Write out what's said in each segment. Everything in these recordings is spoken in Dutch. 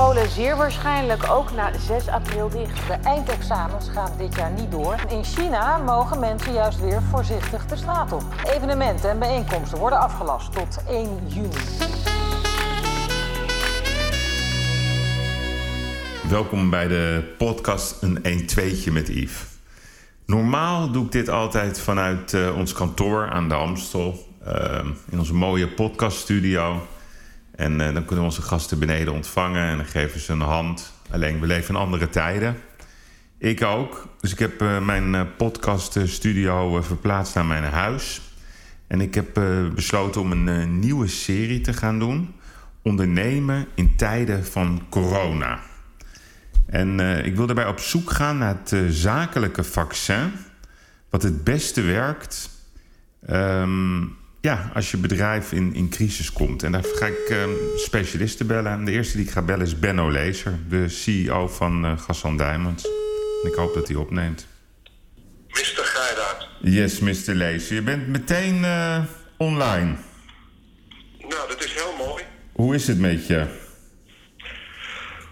scholen zeer waarschijnlijk ook na 6 april dicht. De eindexamens gaan dit jaar niet door. In China mogen mensen juist weer voorzichtig de straat op. Evenementen en bijeenkomsten worden afgelast tot 1 juni. Welkom bij de podcast Een 1-2'tje met Yves. Normaal doe ik dit altijd vanuit uh, ons kantoor aan de Amstel. Uh, in onze mooie podcaststudio. En uh, dan kunnen we onze gasten beneden ontvangen en geven ze een hand. Alleen we leven in andere tijden. Ik ook. Dus ik heb uh, mijn podcaststudio verplaatst naar mijn huis. En ik heb besloten om een nieuwe serie te gaan doen. Ondernemen in tijden van corona. En ik wil daarbij op zoek gaan naar het zakelijke vaccin. Wat het beste werkt um, ja, als je bedrijf in, in crisis komt. En daar ga ik um, specialisten bellen. De eerste die ik ga bellen is Benno Lezer, de CEO van uh, Gassan Diamonds. En ik hoop dat hij opneemt. Mr. Geiraat. Yes, Mr. Lezer. Je bent meteen online. Nou, dat is heel mooi. Hoe is het met je?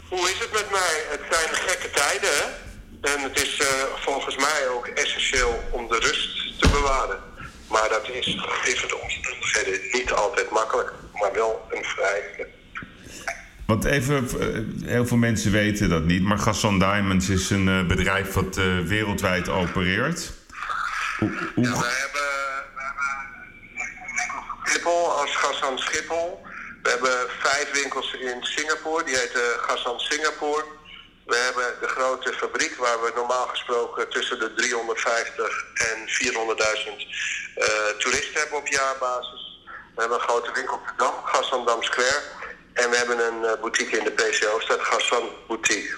Hoe is het met mij? Het zijn gekke tijden, hè? En het is volgens mij ook essentieel om de rust te bewaren. Maar dat is gegeven de omstandigheden niet altijd makkelijk, maar wel een vereiste. Want even, heel veel mensen weten dat niet, maar Gasson Diamonds is een uh, bedrijf wat uh, wereldwijd opereert. Hoe, hoe... Ja, wij hebben, we hebben Schiphol als Schiphol. We hebben vijf winkels in Singapore, die heten Gassan Singapore. We hebben de grote fabriek waar we normaal gesproken tussen de 350 en 400.000 uh, toeristen hebben op jaarbasis. We hebben een grote winkel op de Dam, Square. En we hebben een uh, boutique in de PCO-stad, Gassan Boutique.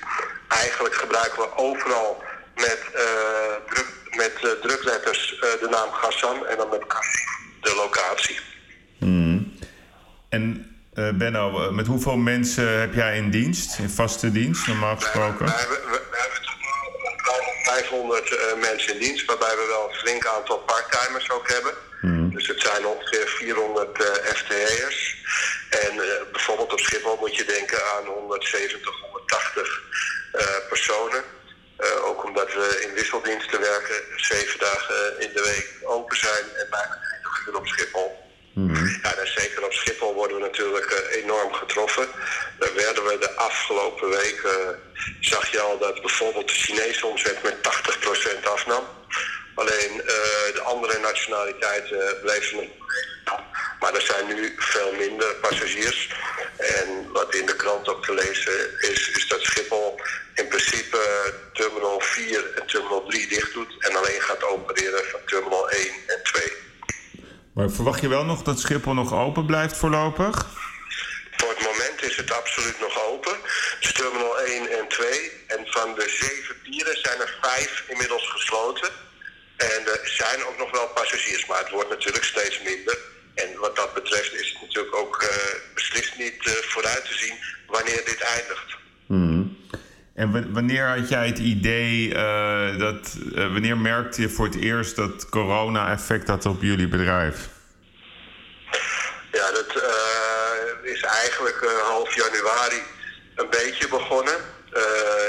Eigenlijk gebruiken we overal met, uh, druk, met drukletters de naam Gassan en dan met de locatie. Hmm. En uh, Benno, met hoeveel mensen heb jij in dienst, in vaste dienst, normaal gesproken? We, hebben tot nu 500 uh, mensen in dienst, waarbij we wel een flink aantal parttimers ook hebben. Mm. Dus het zijn ongeveer 400 uh, FTE'ers. En uh, bijvoorbeeld op Schiphol moet je denken aan 170, 180 personen. ook omdat we in wisseldiensten werken, zeven dagen in de week open zijn en bijna 20 uur op Schiphol. Mm-hmm. Ja, en zeker op Schiphol worden we natuurlijk uh, enorm getroffen. Daar werden we de afgelopen weken, uh, zag je al dat bijvoorbeeld de Chinese omzet met 80% afnam. Alleen uh, de andere nationaliteiten bleven het maar er zijn nu veel minder passagiers. En wat in de krant ook te lezen is, is dat Schiphol in principe terminal 4 en terminal 3 dicht doet. En alleen gaat opereren van terminal 1 en 2. Maar verwacht je wel nog dat Schiphol nog open blijft voorlopig? Voor het moment is het absoluut nog open. Dus terminal 1 en 2. En van de zeven pieren zijn er vijf inmiddels gesloten. En er zijn ook nog wel passagiers, maar het wordt natuurlijk steeds minder. En wat dat betreft is het natuurlijk ook uh, beslist niet uh, vooruit te zien wanneer dit eindigt. Hmm. En wanneer had jij het idee uh, dat. Wanneer merkte je voor het eerst dat corona effect had op jullie bedrijf? Ja, dat uh, is eigenlijk half januari een beetje begonnen.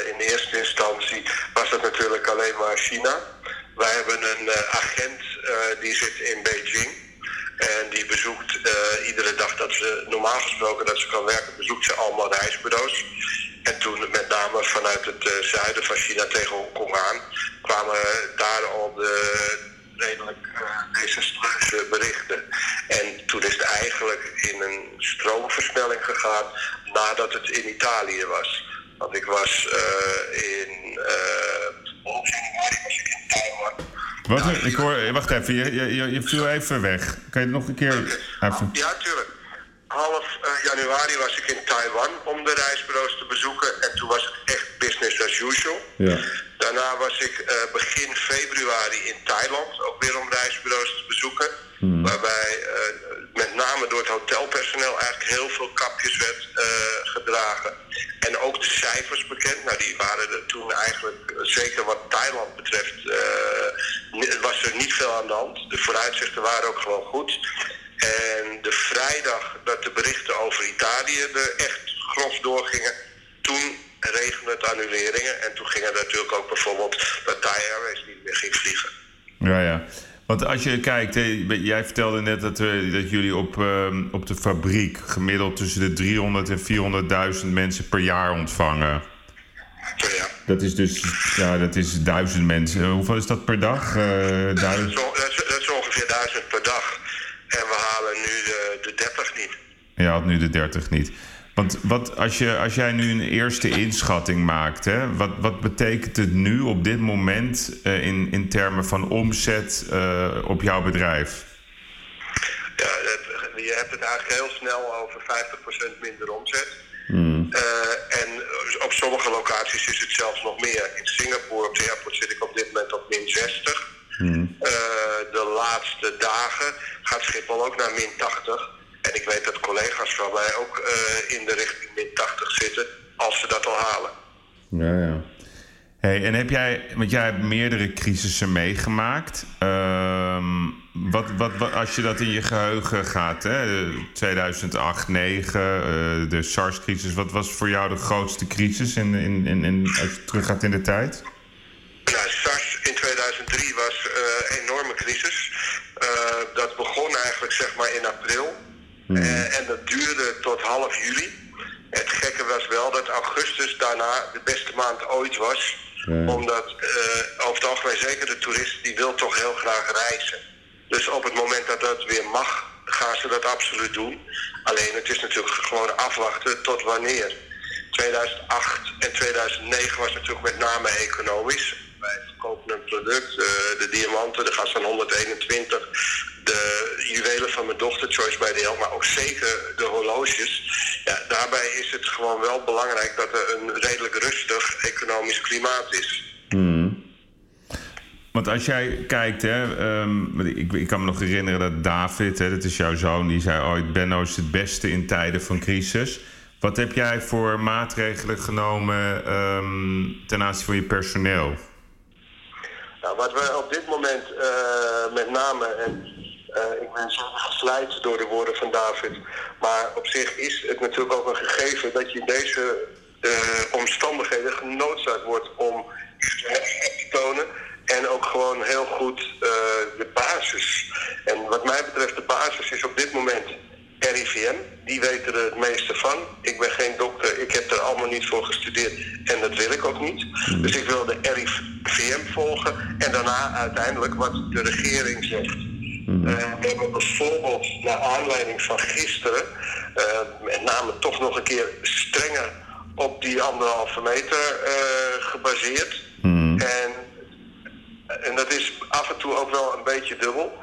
in eerste instantie was dat natuurlijk alleen maar China. Wij hebben een agent die zit in Beijing. En die bezoekt iedere dag dat ze normaal gesproken dat ze kan werken, bezoekt ze allemaal reisbureaus. En toen met name vanuit het zuiden van China tegen Hongkong aan kwamen daar al de redelijk uh, desastreuze berichten. En toen is het eigenlijk in een stroomversnelling gegaan nadat het in Italië was. Want ik was uh, in januari was ik in Taiwan. Wat? Nou, ik hoor, wacht even, je, je, je viel even weg. Kan je het nog een keer... Even... Ja, tuurlijk half uh, januari was ik in Taiwan om de reisbureaus te bezoeken. En toen was het echt business as usual. Ja. Daarna was ik uh, begin februari in Thailand, ook weer om reisbureaus te bezoeken. Hmm. Waarbij uh, met name door het hotelpersoneel eigenlijk heel veel kapjes werd gedragen. En ook de cijfers bekend. Nou, die waren er toen eigenlijk, zeker wat Thailand betreft, was er niet veel aan de hand. De vooruitzichten waren ook gewoon goed. En de vrijdag dat de berichten over Italië er echt grof doorgingen, toen regende het annuleringen. En toen gingen natuurlijk ook bijvoorbeeld de Thai Airways niet meer ging vliegen. Ja, ja. Want als je kijkt, jij vertelde net dat, dat jullie op, ehm, op de fabriek gemiddeld tussen de 300 en 400.000 mensen per jaar ontvangen. Ja. Dat is dus ja, dat is duizend mensen. Hoeveel is dat per dag? Uh, dat, Je haalt nu de 30 niet. Want wat, als, je, als jij nu een eerste inschatting maakt, hè, wat, wat betekent het nu op dit moment uh, in, in termen van omzet uh, op jouw bedrijf? Ja, je hebt het eigenlijk heel snel over 50% minder omzet. Mm. Uh, en op sommige locaties is het zelfs nog meer. In Singapore op de airport zit ik op dit moment op min 60. Mm. de laatste dagen gaat Schiphol ook naar min 80. En ik weet dat collega's van mij ook uh, in de richting min 80 zitten, als ze dat al halen. Ja, ja. Hey, en heb jij, want jij hebt meerdere crisissen meegemaakt. Uh, wat, wat, wat, als je dat in je geheugen gaat, hè? 2008, 2009, uh, de SARS-crisis. Wat was voor jou de grootste crisis in, in, in, in, als je teruggaat in de tijd? Nou, SARS in 2003 was een uh, enorme crisis. Dat begon eigenlijk zeg maar in april. Hmm. Uh, en dat duurde tot half juli. Het gekke was wel dat augustus daarna de beste maand ooit was. Ja. Omdat uh, over het algemeen zeker de toerist die wil toch heel graag reizen. Dus op het moment dat dat weer mag, gaan ze dat absoluut doen. Alleen het is natuurlijk gewoon afwachten tot wanneer. 2008 en 2009 was natuurlijk met name economisch. Wij verkopen een product, uh, de diamanten, de gas van 121 de juwelen van mijn dochter, Choice by the maar ook zeker de horloges. Ja, daarbij is het gewoon wel belangrijk dat er een redelijk rustig economisch klimaat is. Hmm. Want als jij kijkt, hè, um, ik, ik, kan me nog herinneren dat David, hè, dat is jouw zoon, die zei ooit: Benno is het beste in tijden van crisis. Wat heb jij voor maatregelen genomen um, ten aanzien van je personeel? Nou, wat we op dit moment uh, met name, en uh, ik ben zo gesleid door de woorden van David. Maar op zich is het natuurlijk ook een gegeven dat je in deze uh, omstandigheden genoodzaakt wordt om te tonen. En ook gewoon heel goed de basis. En wat mij betreft, de basis is op dit moment RIVM. Die weten er het meeste van. Ik ben geen dokter, ik heb er allemaal niet voor gestudeerd en dat wil ik ook niet. Dus ik wil de RIVM volgen en daarna uiteindelijk wat de regering zegt. Uh, we hebben bijvoorbeeld, naar aanleiding van gisteren, uh, met name toch nog een keer strenger op die anderhalve meter uh, gebaseerd. Mm. En, en dat is af en toe ook wel een beetje dubbel.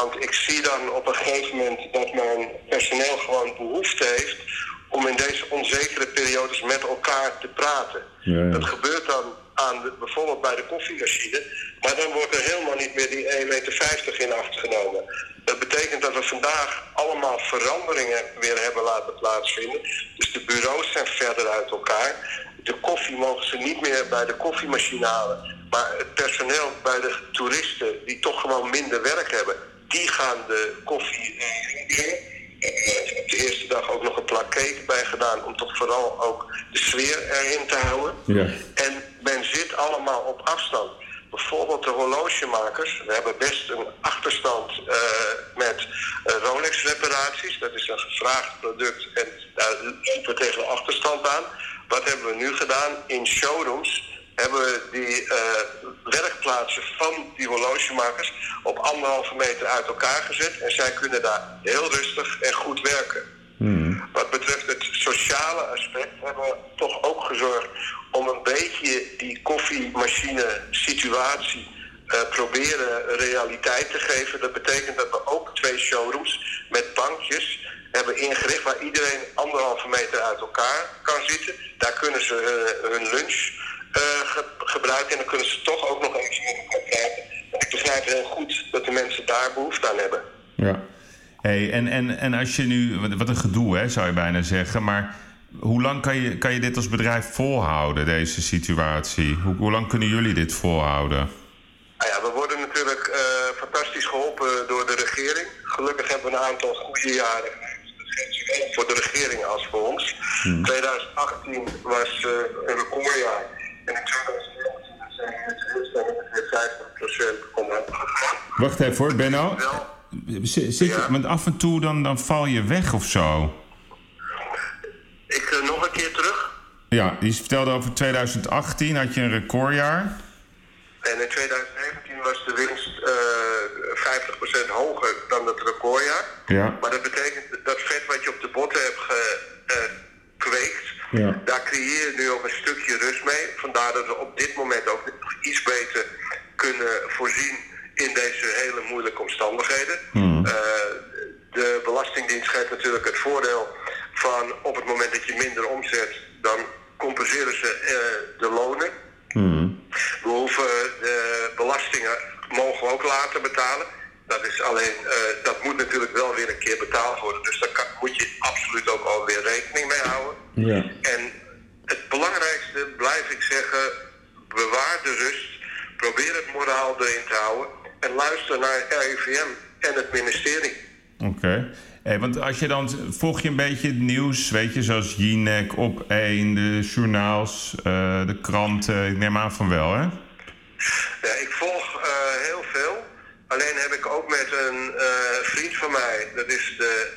Want ik zie dan op een gegeven moment dat mijn personeel gewoon behoefte heeft om in deze onzekere periodes met elkaar te praten. Ja, ja. Dat gebeurt dan aan de, bijvoorbeeld bij de koffiemachine. Maar dan wordt er helemaal niet meer die 1,50 meter in acht genomen. Dat betekent dat we vandaag allemaal veranderingen weer hebben laten plaatsvinden. Dus de bureaus zijn verder uit elkaar. De koffie mogen ze niet meer bij de koffiemachine halen. Maar het personeel bij de toeristen die toch gewoon minder werk hebben, die gaan de koffie eh, op de eerste dag ook nog een plak cake bij gedaan om toch vooral ook de sfeer erin te houden. Ja. En men zit allemaal op afstand. Bijvoorbeeld de horlogemakers. We hebben best een achterstand uh, met Rolex-reparaties. Dat is een gevraagd product en daar lopen we tegen de achterstand aan. Wat hebben we nu gedaan? In showrooms hebben we werkplaatsen van die horlogemakers op anderhalve meter uit elkaar gezet. En zij kunnen daar heel rustig en goed werken. Hmm. Wat betreft het sociale aspect hebben we toch ook gezorgd om een beetje die koffiemachine situatie uh, proberen realiteit te geven. Dat betekent dat we ook twee showrooms met bankjes hebben ingericht waar iedereen anderhalve meter uit elkaar kan zitten. Daar kunnen ze uh, hun lunch ge gebruiken en dan kunnen ze toch ook nog even met elkaar praten. Ik begrijp heel goed dat de mensen daar behoefte aan hebben. Ja. Hey, en, en, en als je nu, wat een gedoe hè, zou je bijna zeggen, maar hoe lang kan je, kan je dit als bedrijf volhouden, deze situatie? Hoe, hoe lang kunnen jullie dit volhouden? Nou ja, we worden natuurlijk uh, fantastisch geholpen door de regering. Gelukkig hebben we een aantal goede jaren voor de regering als voor ons. 2018 was uh, een recordjaar. En in 2019 zijn we weer 50% omhoog gegaan. Wacht even hoor, Benno. Zit je, Ja. Want af en toe dan, dan val je weg of zo. Ik uh, nog een keer terug. Ja, je vertelde over 2018 had je een recordjaar. En in 2019 was de winst uh, 50% hoger dan het recordjaar. Ja. Maar dat betekent dat vet wat je op de botten hebt gekweekt, Ja. daar creëer je nu ook een stukje rust mee. Vandaar dat we op dit moment ook iets beter kunnen voorzien in deze hele moeilijke omstandigheden. Hmm. Uh, de Belastingdienst geeft natuurlijk het voordeel van op het moment dat je minder omzet, dan compenseren ze uh, de lonen. Hmm. We hoeven de belastingen mogen we ook later betalen. Dat is alleen, uh, dat moet natuurlijk wel weer een keer betaald worden. Dus daar kan, moet je absoluut ook alweer rekening mee houden. Ja. En het belangrijkste, blijf ik zeggen, bewaar de rust. Probeer het moraal erin te houden. En luister naar RIVM en het ministerie. Oké. Okay. Hey, want als je dan volg je een beetje het nieuws, weet je, zoals Jinek, Op 1, de journaals, uh, de kranten. Ik neem aan van wel, hè? Ja, ik volg uh, heel veel. Alleen heb ik ook met een uh, vriend van mij, dat is de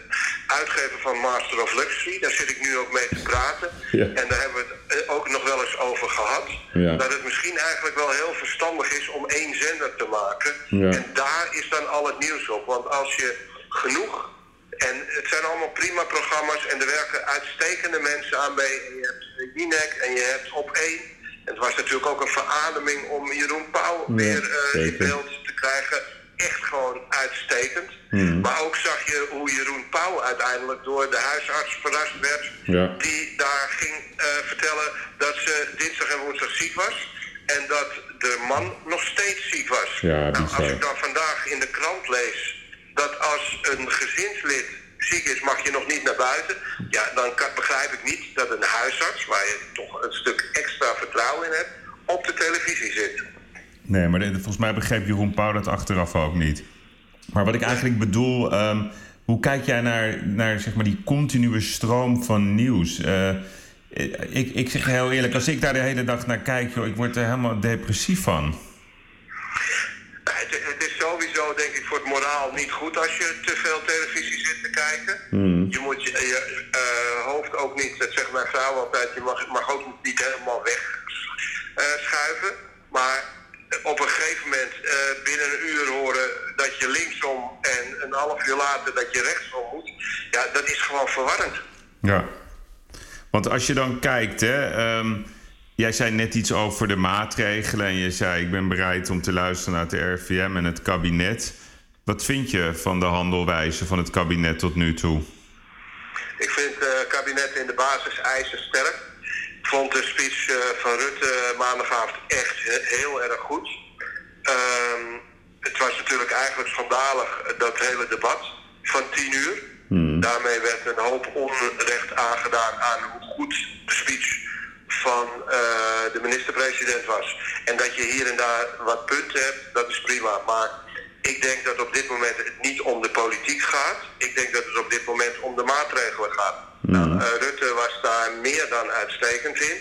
uitgever van Master of Luxury, daar zit ik nu ook mee te praten. Ja. En daar hebben we het ook nog wel eens over gehad. Ja. Dat het misschien eigenlijk wel heel verstandig is om één zender te maken. Ja. En daar is dan al het nieuws op. Want als je genoeg en het zijn allemaal prima programma's en er werken uitstekende mensen aan mee. En je hebt Jinek en je hebt op één. En het was natuurlijk ook een verademing om Jeroen Pauw weer uh, in beeld te krijgen. Echt gewoon uitstekend. Mhm. Maar ook zag je hoe Jeroen Pauw uiteindelijk door de huisarts verrast werd. Ja. Die daar ging uh, vertellen dat ze dinsdag en woensdag ziek was. En dat de man nog steeds ziek was. Ja, nou, als ik dan vandaag in de krant lees dat als een gezinslid ziek is, mag je nog niet naar buiten. Ja, dan kan, begrijp ik niet dat een huisarts, waar je toch een stuk extra vertrouwen in hebt, op de televisie zit. Nee, maar volgens mij begreep Jeroen Pauw dat achteraf ook niet. Maar wat ik eigenlijk bedoel, ehm, hoe kijk jij naar, naar zeg maar, die continue stroom van nieuws? Eh, ik, ik zeg heel eerlijk, als ik daar de hele dag naar kijk, joh, ik word er helemaal depressief van. Het, het is sowieso, denk ik, voor het moraal niet goed als je te veel televisie zit te kijken. Je moet je, je eh, hoofd ook niet, dat zegt mijn vrouw altijd, je mag, mag ook niet helemaal wegschuiven. maar op een gegeven moment eh, binnen een uur horen dat je linksom en een half uur later dat je rechtsom moet. Ja, dat is gewoon verwarrend. Ja. Want als je dan kijkt, hè, ehm, jij zei net iets over de maatregelen en je zei ik ben bereid om te luisteren naar het RIVM en het kabinet. Wat vind je van de handelwijze van het kabinet tot nu toe? Ik vind het kabinet in de basis eisen sterk. Vond de speech eh, van Rutte maandagavond echt he- heel erg goed. Ehm, het was natuurlijk eigenlijk schandalig, eh, dat hele debat van tien uur. Daarmee werd een hoop onrecht aangedaan aan hoe goed de speech van eh, de minister-president was. En dat je hier en daar wat punten hebt, dat is prima. Maar ik denk dat op dit moment het niet om de politiek gaat. Ik denk dat het op dit moment om de maatregelen gaat. Nou, eh, Rutte was daar meer dan uitstekend in.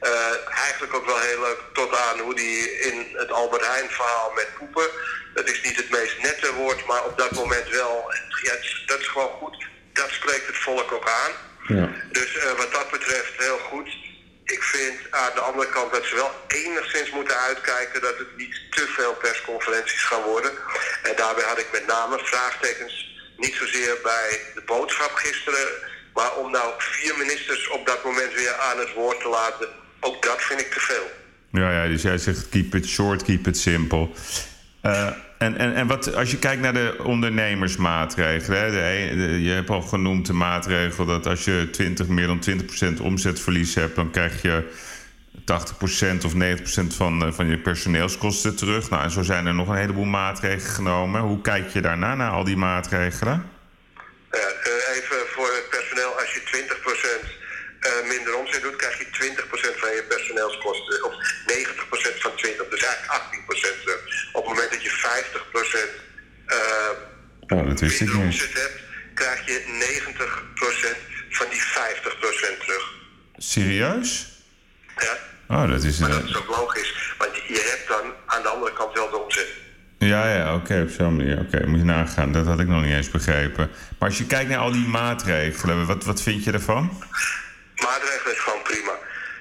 Eh, eigenlijk ook wel heel leuk tot aan hoe hij in het Albert Heijn verhaal met poepen. Dat is niet het meest nette woord, maar op dat moment wel. Ja, dat is gewoon goed. Dat spreekt het volk ook aan. Ja. Dus eh, wat dat betreft heel goed. Ik vind aan de andere kant dat ze wel enigszins moeten uitkijken dat het niet te veel persconferenties gaan worden. En daarbij had ik met name vraagtekens niet zozeer bij de boodschap gisteren, maar om nou vier ministers op dat moment weer aan het woord te laten, ook dat vind ik te veel. Ja, ja, dus jij zegt keep it short, keep it simple. Eh, en, en, en wat, als je kijkt naar de ondernemersmaatregelen, hè, de, je hebt al genoemd de maatregel dat als je 20, meer dan 20% omzetverlies hebt, dan krijg je 80% of 90% van, eh, van je personeelskosten terug. Nou, en zo zijn er nog een heleboel maatregelen genomen. Hoe kijk je daarna naar al die maatregelen? Ja, eh, even voor het personeel, als je 20% eh, minder omzet doet, krijg je 20% van je personeelskosten. Of 90% van 20, dus eigenlijk 18% terug. Op het moment dat je 50% eh Oh, dat wist ik minder niet. hebt, krijg je 90% van die 50% terug. Serieus? Ja. Oh, dat is... Maar eh, dat is ook logisch, want je hebt dan aan de andere kant wel de omzet. Ja, ja, oké, op zo'n manier. Oké, moet je nagaan. Dat had ik nog niet eens begrepen. Maar als je kijkt naar al die maatregelen, wat, wat vind je ervan? Maatregelen is gewoon prima.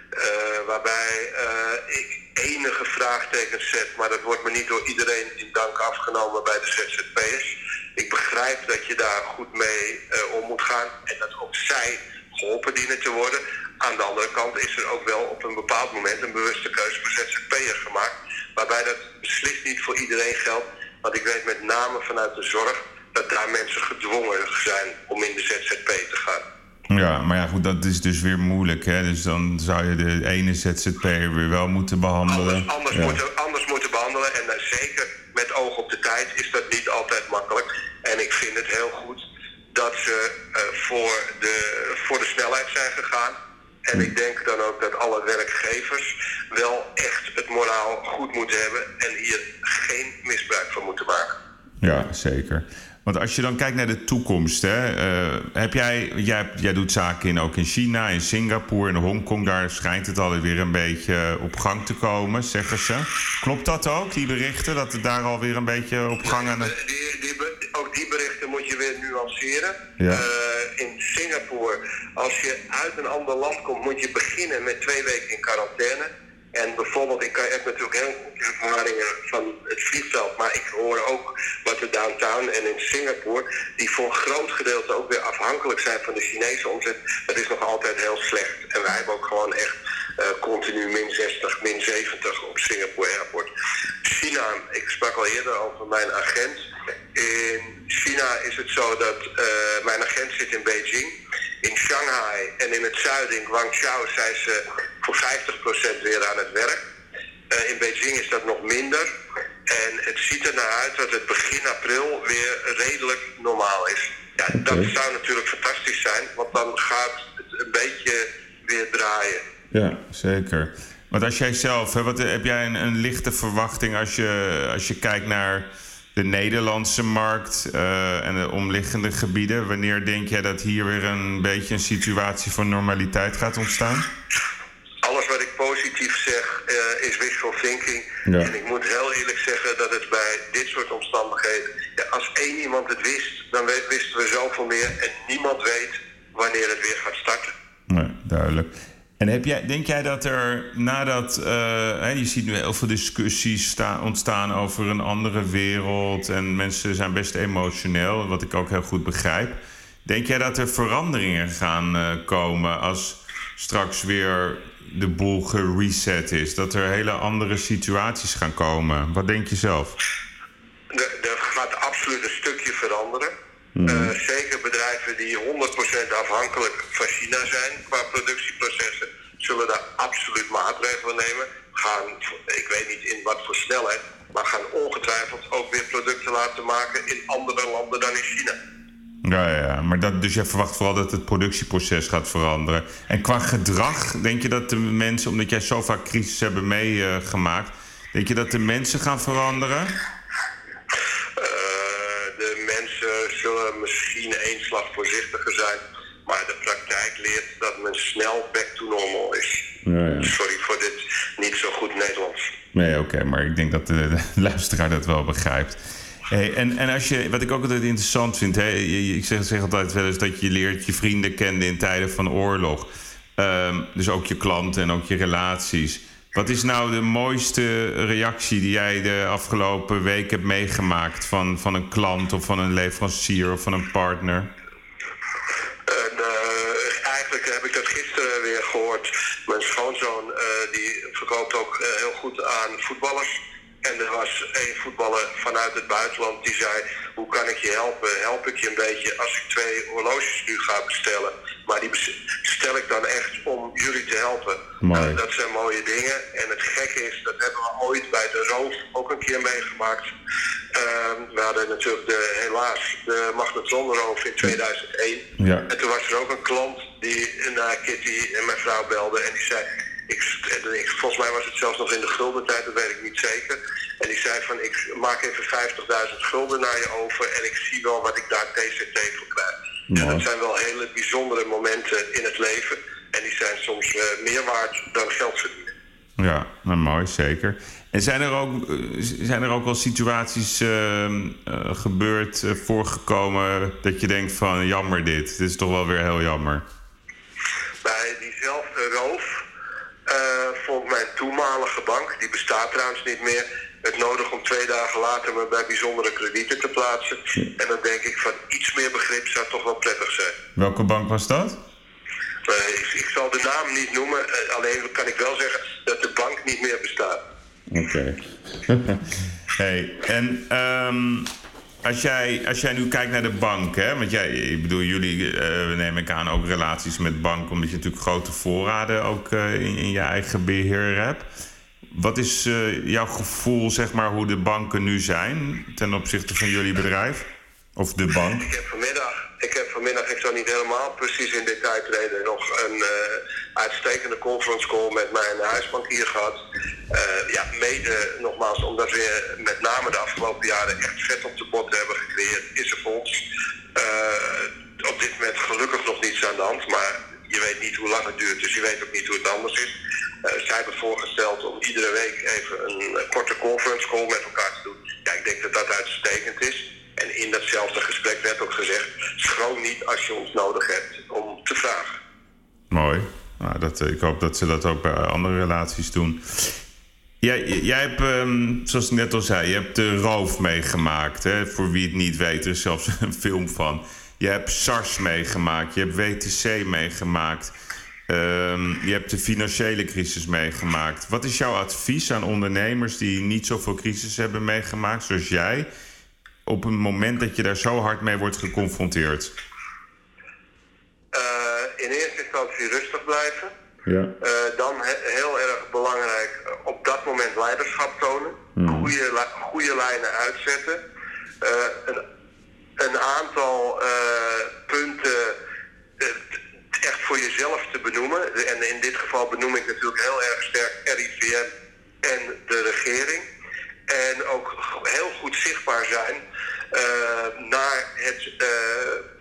Eh, waarbij eh, ik enige vraagtekens zet, maar dat wordt me niet door iedereen in dank afgenomen bij de ZZP'ers. Ik begrijp dat je daar goed mee eh, om moet gaan en dat ook zij geholpen dienen te worden. Aan de andere kant is er ook wel op een bepaald moment een bewuste keuze voor ZZP'ers gemaakt. Waarbij dat beslist niet voor iedereen geldt. Want ik weet met name vanuit de zorg dat daar mensen gedwongen zijn om in de ZZP te gaan. Ja, maar ja, goed, dat is dus weer moeilijk, hè? Dus dan zou je de ene ZZP'er weer wel moeten behandelen. Anders, anders, Ja. moeten, anders moeten behandelen. En dan zeker met oog op de tijd is dat niet altijd makkelijk. En ik vind het heel goed dat ze eh, voor, de, voor de snelheid zijn gegaan. En ik denk dan ook dat alle werkgevers wel echt het moraal goed moeten hebben en hier geen misbruik van moeten maken. Ja, zeker. Want als je dan kijkt naar de toekomst, hè, eh, heb jij, jij, jij doet zaken in, ook in China, in Singapore, in Hongkong, daar schijnt het alweer een beetje op gang te komen, zeggen ze. Klopt dat ook, die berichten, dat het daar alweer een beetje op gang aan Die, die, ook die berichten moet je weer nuanceren. Ja. Eh, in Singapore, als je uit een ander land komt, moet je beginnen met twee weken in quarantaine. En bijvoorbeeld, ik heb natuurlijk heel goede ervaringen van het vliegveld, maar ik hoor ook wat er downtown en in Singapore, die voor een groot gedeelte ook weer afhankelijk zijn van de Chinese omzet, dat is nog altijd heel slecht. En wij hebben ook gewoon echt eh, continu min 60, min 70 op Singapore Airport. China, ik sprak al eerder over mijn agent. In China is het zo dat eh, mijn agent zit in Beijing. In Shanghai en in het zuiden, in Guangzhou, zijn ze voor 50% weer aan het werk. Eh, in Beijing is dat nog minder. En het ziet er naar uit dat het begin april weer redelijk normaal is. Ja, dat zou natuurlijk fantastisch zijn, want dan gaat het een beetje weer draaien. Ja, zeker. Want als jij zelf, hè, wat, heb jij een, een lichte verwachting als je, als je kijkt naar de Nederlandse markt eh, en de omliggende gebieden? Wanneer denk jij dat hier weer een beetje een situatie van normaliteit gaat ontstaan? Alles wat ik positief zeg eh, is wishful thinking. Ja. En ik moet heel eerlijk zeggen dat het bij dit soort omstandigheden... Ja, als één iemand het wist, dan wisten we zoveel meer. En niemand weet wanneer het weer gaat starten. Nee, duidelijk. En heb jij, denk jij dat er nadat, eh, hè, je ziet nu heel veel discussies sta- ontstaan over een andere wereld en mensen zijn best emotioneel, wat ik ook heel goed begrijp. Denk jij dat er veranderingen gaan eh, komen als straks weer de boel gereset is? Dat er hele andere situaties gaan komen? Wat denk je zelf? Er, gaat absoluut een stukje veranderen. Eh, zeker bedrijven die 100% afhankelijk van China zijn qua productieprocessen, zullen daar absoluut maatregelen nemen. Gaan, ik weet niet in wat voor snelheid, maar gaan ongetwijfeld ook weer producten laten maken in andere landen dan in China. Ja, ja, ja. Maar dat, dus jij verwacht vooral dat het productieproces gaat veranderen. En qua gedrag, denk je dat de mensen, omdat jij zo vaak crisis hebben meegemaakt, denk je dat de mensen gaan veranderen? Eh, de mensen zullen misschien één slag voorzichtiger zijn, maar de praktijk leert dat men snel back to normal is. Ja, ja. Sorry voor dit niet zo goed Nederlands. Nee, oké, maar ik denk dat de, de luisteraar dat wel begrijpt. Hey, en, en als je, wat ik ook altijd interessant vind, hè, ik zeg, zeg altijd wel eens dat je leert je vrienden kennen in tijden van oorlog. Ehm, dus ook je klanten en ook je relaties. Wat is nou de mooiste reactie die jij de afgelopen week hebt meegemaakt van, van een klant of van een leverancier of van een partner? En, eh, eigenlijk heb ik dat gisteren weer gehoord. Mijn schoonzoon eh, die verkoopt ook eh, heel goed aan voetballers. En er was één voetballer vanuit het buitenland die zei: Hoe kan ik je helpen? Help ik je een beetje als ik twee horloges nu ga bestellen? Maar die bestel ik dan echt om jullie te helpen. Nou, dat zijn mooie dingen. En het gekke is, dat hebben we ooit bij de roof ook een keer meegemaakt. Ehm, we hadden natuurlijk de, helaas de magnetronroof in 2001. Ja. En toen was er ook een klant die naar Kitty en mijn vrouw belde en die zei, ik, en ik, volgens mij was het zelfs nog in de guldentijd, dat weet ik niet zeker. En die zei van, ik maak even 50.000 gulden naar je over en ik zie wel wat ik daar TCT voor krijg. En dat zijn wel hele bijzondere momenten in het leven. En die zijn soms meer waard dan geld verdienen. Ja, nou mooi, zeker. En zijn er ook, zijn er ook wel situaties gebeurd, voorgekomen, dat je denkt van jammer dit, dit is toch wel weer heel jammer? Bij diezelfde roof vond mijn toenmalige bank, die bestaat trouwens niet meer, het nodig om twee dagen later me bij bijzondere kredieten te plaatsen. En dan denk ik van iets meer begrip zou toch wel prettig zijn. Welke bank was dat? Uh, ik, ik, zal de naam niet noemen, uh, alleen kan ik wel zeggen dat de bank niet meer bestaat. Oké. hey, en um, als, jij, als jij nu kijkt naar de bank, hè, want jij, ik bedoel, jullie uh, neem ik aan ook relaties met banken, omdat je natuurlijk grote voorraden ook in, in je eigen beheer hebt. Wat is uh, jouw gevoel, zeg maar, hoe de banken nu zijn ten opzichte van jullie bedrijf? Of de bank? Ik heb vanmiddag, ik heb vanmiddag, ik zal niet helemaal precies in detail treden, nog een uh, uitstekende conference call met mijn huisbankier gehad. Uh, ja, mede nogmaals, omdat we met name de afgelopen jaren echt vet op de bot hebben gecreëerd, is er voor ons op dit moment gelukkig nog niets aan de hand. Maar je weet niet hoe lang het duurt, dus je weet ook niet hoe het anders is. Uh, zij hebben voorgesteld om iedere week even een korte conference call met elkaar te doen. Ja, ik denk dat dat uitstekend is. En in datzelfde gesprek werd ook gezegd: schroom niet als je ons nodig hebt om te vragen. Mooi. Nou, dat, ik hoop dat ze dat ook bij andere relaties doen. Jij, jij hebt, um, zoals ik net al zei, je hebt de roof meegemaakt. Hè? Voor wie het niet weet, er is zelfs een film van. Je hebt SARS meegemaakt, je hebt WTC meegemaakt. Um, je hebt de financiële crisis meegemaakt. Wat is jouw advies aan ondernemers die niet zoveel crisis hebben meegemaakt, zoals jij, op een moment dat je daar zo hard mee wordt geconfronteerd? In eerste instantie rustig blijven. Ja. Uh, dan he heel erg belangrijk, op dat moment leiderschap tonen. Mm. Goede, goede lijnen uitzetten. Uh, een, een aantal punten echt voor jezelf te benoemen. En in dit geval benoem ik natuurlijk heel erg sterk RIVM en de regering. En ook heel goed zichtbaar zijn naar, het, uh,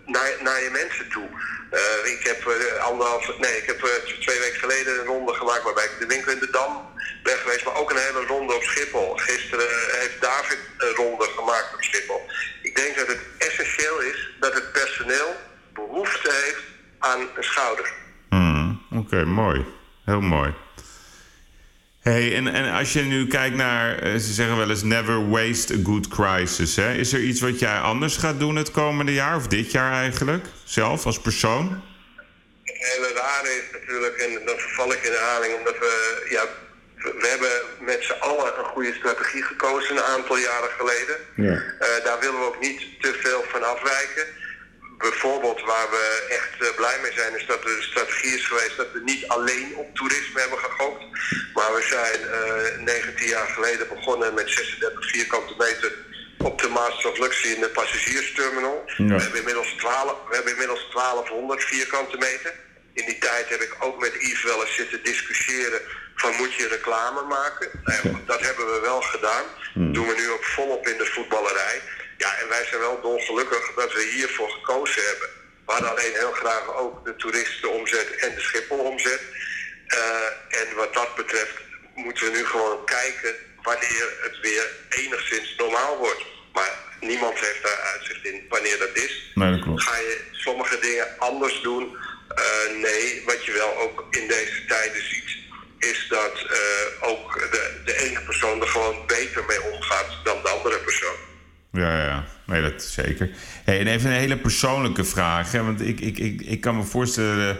naar, naar je mensen toe. Uh, ik heb anderhalf, nee, ik heb twee weken geleden een ronde gemaakt waarbij ik de winkel in de Dam ben geweest, maar ook een hele ronde op Schiphol. Gisteren heeft David een ronde gemaakt op Schiphol. Ik denk dat het essentieel is dat het personeel behoefte heeft aan een schouder. Hmm, Oké, mooi. Heel mooi. Hey, en, en als je nu kijkt naar, eh, ze zeggen wel eens never waste a good crisis. Hè? Is er iets wat jij anders gaat doen het komende jaar, of dit jaar eigenlijk, zelf als persoon? Het hele rare is natuurlijk, en dan verval ik in herhaling, omdat we, ja, we hebben met z'n allen een goede strategie gekozen een aantal jaren geleden. Ja. Uh, daar willen we ook niet te veel van afwijken bijvoorbeeld waar we echt uh, blij mee zijn, is dat de strategie is geweest dat we niet alleen op toerisme hebben gegokt. Maar we zijn uh, eh, 19 jaar geleden begonnen met 36 vierkante meter op de Master of Luxury in de passagiersterminal. Ja. We, hebben inmiddels 12, we hebben inmiddels 1200 vierkante meter. In die tijd heb ik ook met Yves wel eens zitten discussiëren van moet je reclame maken. Nou, dat hebben we wel gedaan. Dat doen we nu ook volop in de voetballerij. Ja, en wij zijn wel dolgelukkig dat we hiervoor gekozen hebben. We hadden alleen heel graag ook de toeristenomzet en de Schiphol-omzet. Uh, en wat dat betreft moeten we nu gewoon kijken wanneer het weer enigszins normaal wordt. Maar niemand heeft daar uitzicht in wanneer dat is. Nee, dat klopt. Ga je sommige dingen anders doen? Uh, nee, wat je wel ook in deze tijden ziet, is dat uh, ook de, de ene persoon er gewoon beter mee omgaat dan de andere persoon. Ja, ja, nee, dat zeker. Hey, en even een hele persoonlijke vraag. Hè? Want ik, ik, ik, ik kan me voorstellen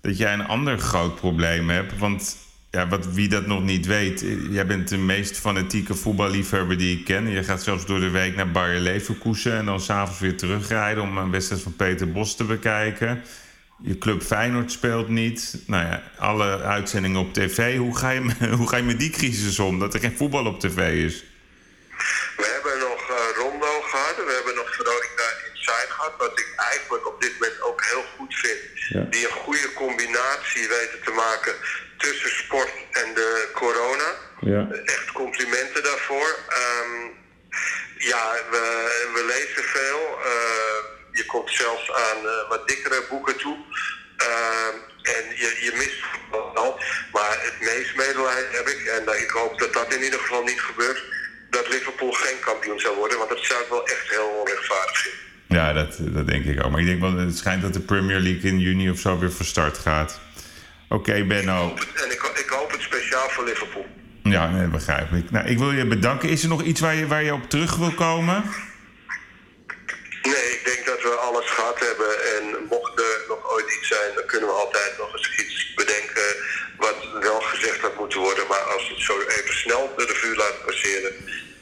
dat jij een ander groot probleem hebt. Want ja, wat, wie dat nog niet weet, jij bent de meest fanatieke voetballiefhebber die ik ken. Je gaat zelfs door de week naar Bayer Leverkusen en dan s'avonds weer terugrijden om een wedstrijd van Peter Bos te bekijken. Je club Feyenoord speelt niet. Nou ja, alle uitzendingen op tv. Hoe ga je, hoe ga je met die crisis om, dat er geen voetbal op tv is? wat ik eigenlijk op dit moment ook heel goed vind. Ja. Die een goede combinatie weten te maken tussen sport en de corona. Ja. Echt complimenten daarvoor. Um, ja, we, we, lezen veel. Uh, je komt zelfs aan uh, wat dikkere boeken toe. Uh, en je, je mist het meest medelijden heb ik, en ik hoop dat dat in ieder geval niet gebeurt, dat Liverpool geen kampioen zou worden. Want dat zou ik wel echt heel onrechtvaardig vinden. Ja, dat, dat denk ik ook. Maar ik denk wel, het schijnt dat de Premier League in juni of zo weer van start gaat. Oké, Benno. En ik, ik hoop het speciaal voor Liverpool. Ja, nee, begrijp ik. Nou, ik wil je bedanken. Is er nog iets waar je, waar je op terug wil komen? Nee, ik denk dat we alles gehad hebben. En mocht er nog ooit iets zijn, dan kunnen we altijd nog eens iets bedenken wat wel gezegd had moeten worden. Maar als het zo even snel de revue laat passeren,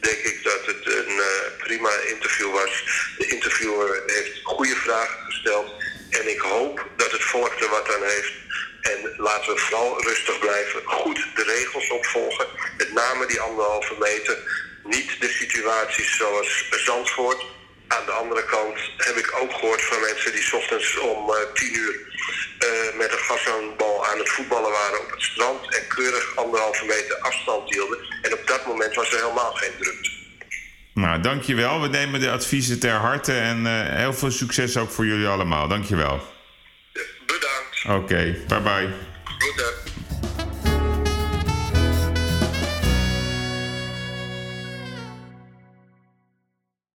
denk ik dat het een uh, prima interview was. De interviewer heeft goede gesteld. En ik hoop dat het volk er wat aan heeft. En laten we vooral rustig blijven. Goed de regels opvolgen. Met name die anderhalve meter. Niet de situaties zoals Zandvoort. Aan de andere kant heb ik ook gehoord van mensen die ochtends om uh, tien uur uh, met een gashandbal aan het voetballen waren op het strand. En keurig anderhalve meter afstand hielden. En op dat moment was er helemaal geen drukte. Nou, dankjewel. We nemen de adviezen ter harte en uh, heel veel succes ook voor jullie allemaal. Dankjewel. Bedankt. Oké, okay, bye bye.